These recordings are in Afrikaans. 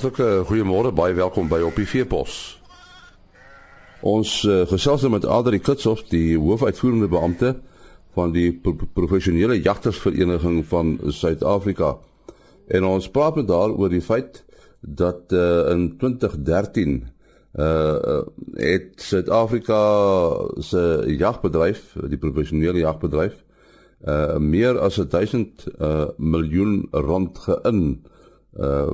Hartlike goeiemôre, baie welkom by op die Veepos. Ons uh, gesels met Adri Kitshoff, die hoofuitvoerende beampte van die pro professionele jagtersvereniging van Suid-Afrika. En ons praat met haar oor die feit dat uh, in 2013 uh het Suid-Afrika se jagbedryf, die professionele jagbedryf, uh meer as 1000 uh miljoen rand geïn uh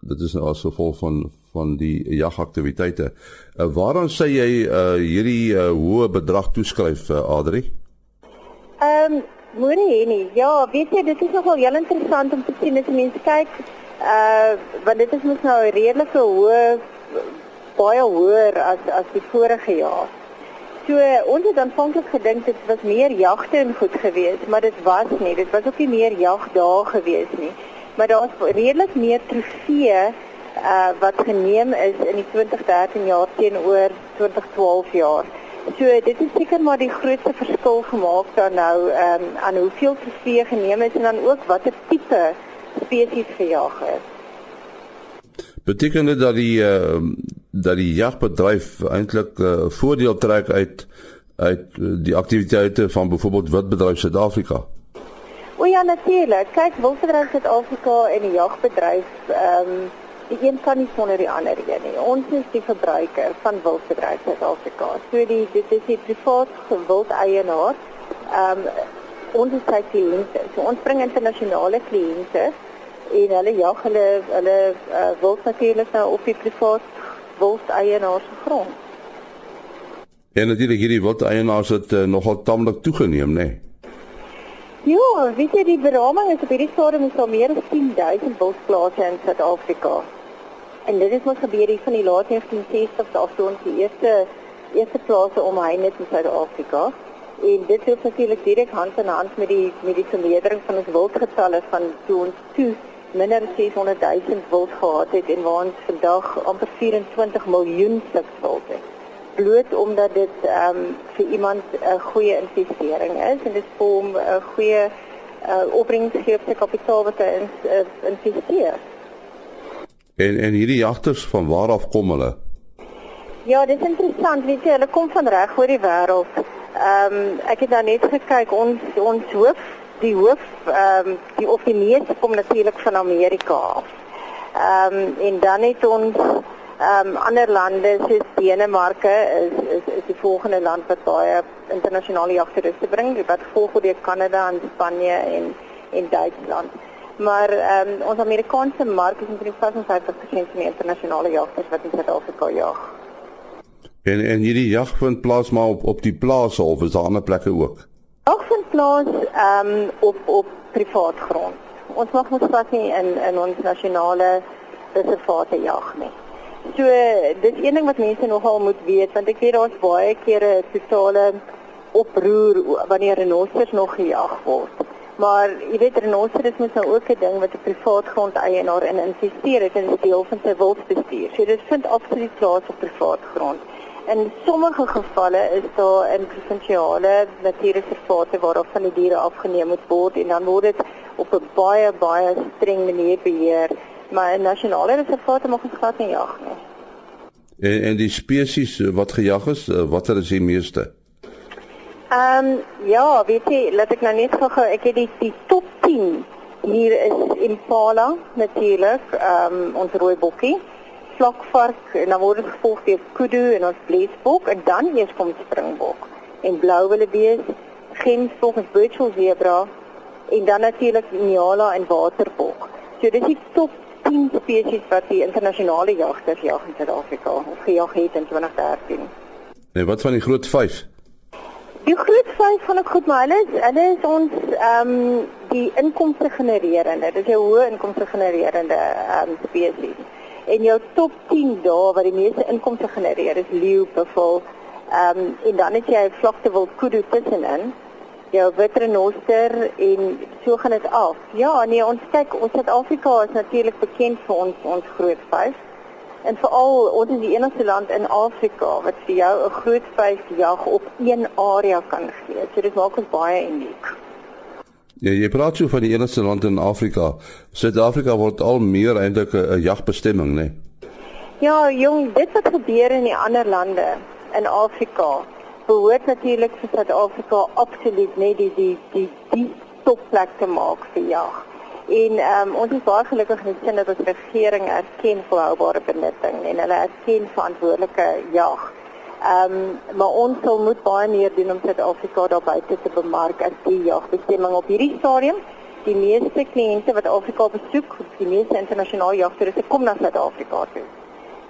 dit is nou as gevolg van van die jagaktiwiteite. Uh, waaraan sê jy uh hierdie uh, hoë bedrag toeskryf uh, Adri? Ehm um, Moenie nie. Ja, weet jy, dit is nogal heel interessant om te sien as mense kyk uh want dit is mos nou redelike hoë baie hoër as as die vorige jaar. So ons het aanvanklik gedink dit was meer jagte en goed geweest, maar dit was nie. Dit was ook nie meer jagdae geweest nie maar daar's redelik meer trofee uh wat geneem is in die 2013 jaar teenoor 2012 jaar. So dit is seker maar die grootste verskil gemaak dan nou ehm um, aan hoeveel trofee geneem is en dan ook watter tipe spesies gejaag is. Beteken dit dat die uh dat die jagbedryf eintlik uh, voordeel trek uit uit die aktiwiteite van byvoorbeeld witbedryf Suid-Afrika? Ja, natuurlik. Kyk, wildbedryf Suid-Afrika en die jagbedryf, ehm um, die een kan nie sonder die ander een nie. Ons is die verbruiker van wildbedryf Suid-Afrika. So die dit is die privaat wildeienaar. Ehm um, ons is sy kliënte. So ons bring internasionale kliënte en hulle jag hulle hulle uh, wild natuurlik nou op die privaat wildeienaar se grond. En natuurlik hierdie wildeienaars het uh, nogal tamelik toegeneem, né? Nee? Ja, weet jy die beraming is op hierdie stadium is al meer as 10000 bosplase in Suid-Afrika. En dit is mos gebeur hier van die laat 1960s af toe ons die eerste eerste plase omheen het in Suid-Afrika. En dit het natuurlik direk hand in hand met die met die vermeerdering van ons wildgetalle van toe ons toe minder as 600 000 wild gehad het en waar ons vandag amper 24 miljoen stuks wild het bloot omdat dit ehm um, vir iemand 'n goeie investering is en dit vir hom 'n goeie uh, opbrengs gee op sy kapitaal wat hy in, uh, investeer. En en hierdie jagters van waar af kom hulle? Ja, dit is interessant, weet jy, hulle kom van reg oor die wêreld. Ehm um, ek het nou net gekyk ons ons hoof, die hoof ehm um, die of die meeste kom natuurlik van Amerika af. Ehm um, en dan het ons Ehm um, ander lande soos Denemarke is is is die volgende land wat baie internasionale jagtoeriste bring, wat volg deur Kanada en Spanje en en Duitsland. Maar ehm um, ons Amerikaanse mark is omtrent 55% van die internasionale jagters wat in Suid-Afrika jag. En en hierdie jag vind plaas maar op op die plase of is daar ander plekke ook? Ook vind plaas ehm um, op op privaat grond. Ons mag mos pas nie in in ons nasionale reservate jag nie. So dis een ding wat mense nogal moet weet want ek weet daar's baie kere totale oproer wanneer renosters nog gejag word. Maar jy weet renosters is mos nou ook 'n ding wat 'n privaat grondeienaar in investeer het in die deel van sy wildbestuur. So dit vind absoluut plaas op privaat grond. In sommige gevalle is daar in provinsiale natuurreservate waar daar van die diere afgeneem moet word en dan word dit op 'n baie baie streng manier beheer maar in nasionale reservate mag ons glad nie jag nie. En en die spesies eh, wat gejag is, eh, watter is die meeste? Ehm um, ja, weet jy, laat ek nou net gou ek het die die top 10 hier is Impala natuurlik, ehm um, ons rooi bokkie, vlakvark en dan word dit gevolg deur kudu en ons vleesbok en dan eers kom springbok en blou wildebees, gemsbok en virtual zebra en dan natuurlik Niala en waterbok. So dis die top 10 spesies wat die internasionale jagters jag in Suid-Afrika of gejag het in 2013. Nee, wat van die groot 5? Die groot 5 van ek goed maar hulle is hulle is ons ehm um, die inkomste genererende. Dit is 'n hoë inkomste genererende ehm um, spesies. En jou top 10 daar wat die meeste inkomste genereer is leeu, buffel, ehm um, en dan het jy vlakte wild kudu tussenin jou witrenoster en so gaan dit af. Ja, nee, ons kyk, ons Suid-Afrika is natuurlik bekend vir ons ons groot vyf. En veral ons is die enigste land in Afrika wat vir jou 'n groot vyf jag op een area kan gee. So dit maak ons baie uniek. Ja, jy praat so van die enigste land in Afrika. Suid-Afrika word al meer eintlik 'n jagbestemming, né? Nee? Ja, jong, dit wat gebeur in die ander lande in Afrika, behoort natuurlik vir Suid-Afrika absoluut net die die die die topplek te maak vir jag. En ehm um, ons is baie gelukkig die sin dat ons regering erken volhoubare benutting en hulle erken verantwoordelike jag. Ehm um, maar ons sal moet baie meer doen om Suid-Afrika daar buite te bemark as die jagbestemming op hierdie stadium. Die meeste kliënte wat Afrika besoek, die meeste internasionale jagtoeriste kom na Suid-Afrika toe.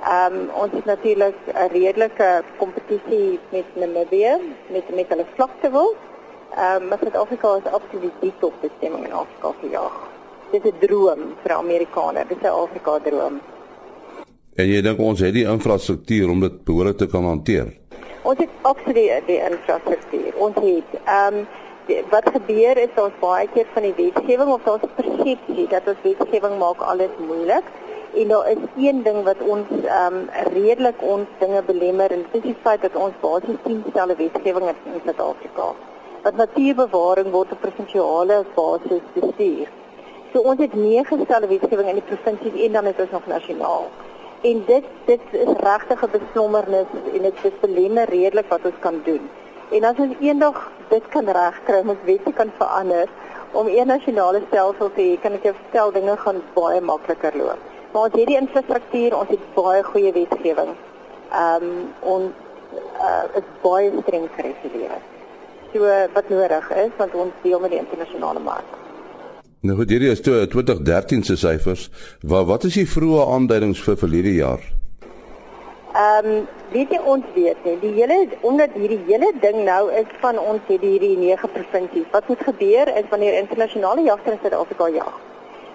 Ehm um, ons het natuurlik 'n redelike kompetisie met Namibië met met hulle vlakte wil. Ehm um, maar Suid-Afrika is absoluut die topbestemming in Afrika vir jag dis 'n droom vir Amerikaners, dis 'n Afrika droom. En jy dink ons het die infrastruktuur om dit behoorlik te kan hanteer? Ons het absoluut die infrastruktuur. Ons het ehm um, wat gebeur is ons baie keer van die wetgewing of ons persepsie dat ons wetgewing maak alles moeilik. En daar is een ding wat ons ehm um, redelik ons dinge belemmer en dis die feit dat ons basies 10 stelle wetgewing het in Suid-Afrika. Wat natuurbewaring word op provinsiale basis bestuur. So ons het nege stelle wetgewing in die provinsies en dan het ons nog nasionaal. En dit dit is regtig 'n besnommernis en dit is belemmer redelik wat ons kan doen. En as ons eendag dit kan regkry, ons wette kan verander om 'n nasionale stelsel te hê, kan ek jou vertel dinge gaan baie makliker loop. Maar ons het die infrastruktuur, ons het baie goeie wetgewing. Ehm um, ons uh, is baie streng gereguleer. So wat nodig is want ons deel met die internasionale mark. Nou goed, hierdie is 2013 se syfers. Wat wat is die vroeë aanduidings vir verlede jaar? Ehm, um, weet jy ons weet nie. Die hele omdat hierdie hele ding nou is van ons het hierdie 9 provinsies. Wat moet gebeur is wanneer internasionale jagters in Suid-Afrika jag.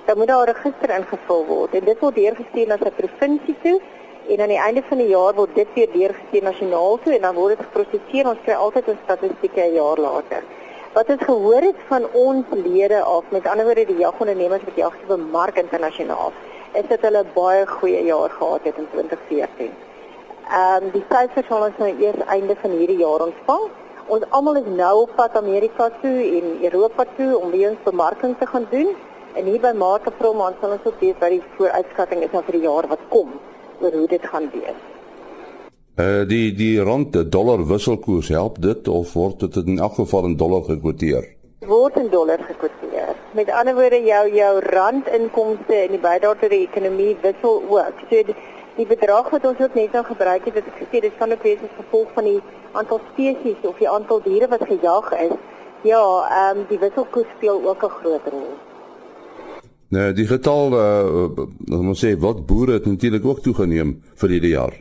Dan moet daar 'n register ingevul word en dit word deurgestuur na 'n provinsie toe en aan die einde van die jaar word dit weer deurgestuur nasionaal toe en dan word dit geproseseer. Ons kry altyd 'n statistieke 'n jaar later. Wat ons gehoor het van ons lede af, met ander woorde die jagondernemers wat jag te bemark internasionaal, is dat hulle baie goeie jaar gehad het in 2014. Ehm um, die syfers sal ons nou eers einde van hierdie jaar ontvang. Ons almal is nou op pad Amerika toe en Europa toe om weer ons bemarking te gaan doen. En hier by Maart April maand sal ons ook weet wat die vooruitskatting is vir die jaar wat kom oor hoe dit gaan wees. Uh die die rand dollar wisselkoers help dit of word dit in elk geval in dollar gekwoteer? Word in dollar gekwoteer. Met ander woorde jou jou randinkomste en die bydrae tot die ekonomie wissel ook. So die, die bedrag wat ons ook net nou gebruik het, dit gesê dit kan ook wees as gevolg van die aantal spesies of die aantal diere wat gejag is. Ja, ehm um, die wisselkoers speel ook 'n groot rol. Nou die getal uh ons sê wat boere het natuurlik ook toegeneem vir hierdie jaar.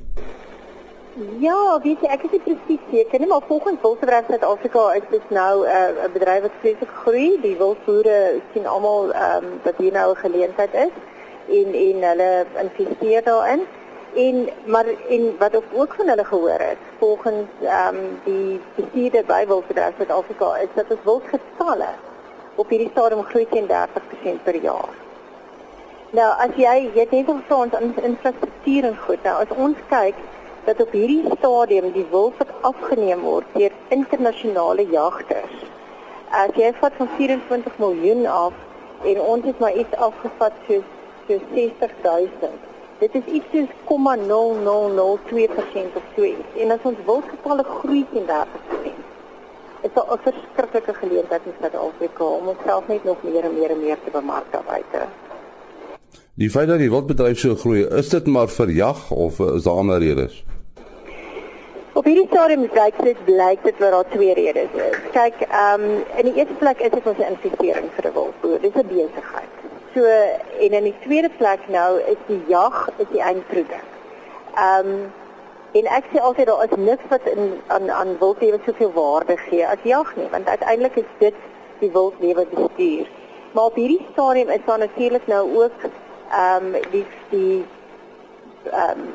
Ja, weet jy, ek is nie presies seker nie, maar volgens Wildbedryf Suid-Afrika is dit nou 'n uh, bedryf wat vreeslik groei. Die wildboere sien almal ehm um, dat hier nou 'n geleentheid is en en hulle investeer daarin. En maar en wat ek ook van hulle gehoor het, volgens ehm um, die bestuurder by Wildbedryf Suid-Afrika is dat ons wildgetalle op hierdie stadium groei teen 30% per jaar. Nou, as jy jy het net ons infrastruktuur en goed. Nou, as ons kyk dat op hierdie stadium die wild wat afgeneem word deur internasionale jagters. As jy vat van 24 miljoen af en ons het maar iets afgevat so so 60000. Dit is iets soos 0,0002% of so iets. En as ons wildgetalle groei teen 30%, is 'n verskriklike geleentheid in Suid-Afrika om onsself net nog meer en meer en meer te bemark daar buite. Die feit dat die wildbedryf so groei, is dit maar vir jag of is daar ander redes? Op hierdie stadium blyk dit blyk dit dat daar twee redes is. Kyk, ehm um, in die eerste plek is dit ons investering vir 'n wildboer. Dis 'n besigheid. So en in die tweede plek nou is die jag is die eindproduk. Ehm um, en ek sê altyd daar is niks wat in aan aan wildlewe soveel waarde gee as jag nie, want uiteindelik is dit die wildlewe bestuur. Maar op hierdie stadium is daar natuurlik nou ook ehm um, die die ehm um,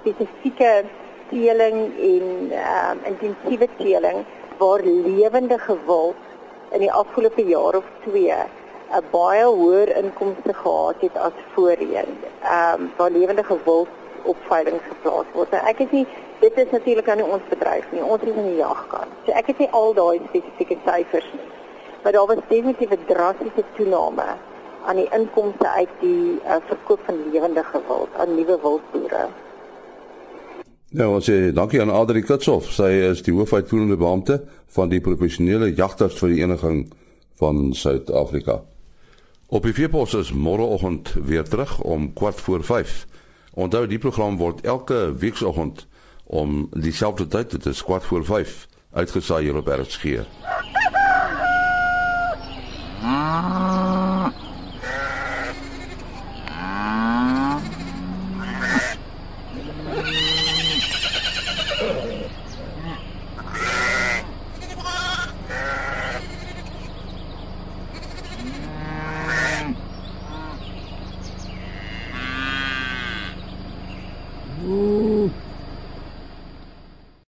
spesifieke teeling en ehm um, intensiewe teeling waar lewende gewild in die afgelope jaar of 2 'n baie hoër inkomste gehad het as voorheen. Ehm um, waar lewende gewild op veiling geplaas word. Nou, ek is nie dit is natuurlik aan ons bedryf nie. Ons is in die jagkant. So ek het nie al daai spesifieke syfers nie. Maar daar was definitief 'n drastiese toename aan die inkomste uit die uh, verkoop van lewendige wild aan nuwe wildboere. Nou, ons sê dankie aan Adri Kitshof. Sy is die hoofuitvoerende beampte van die professionele jagtersvereniging van Suid-Afrika. Op die Veepos is môreoggend weer terug om kwart voor 5. Onthou die program word elke weekoggend om dieselfde tyd, dit is kwart voor 5, uitgesaai hier op RSG. Ah.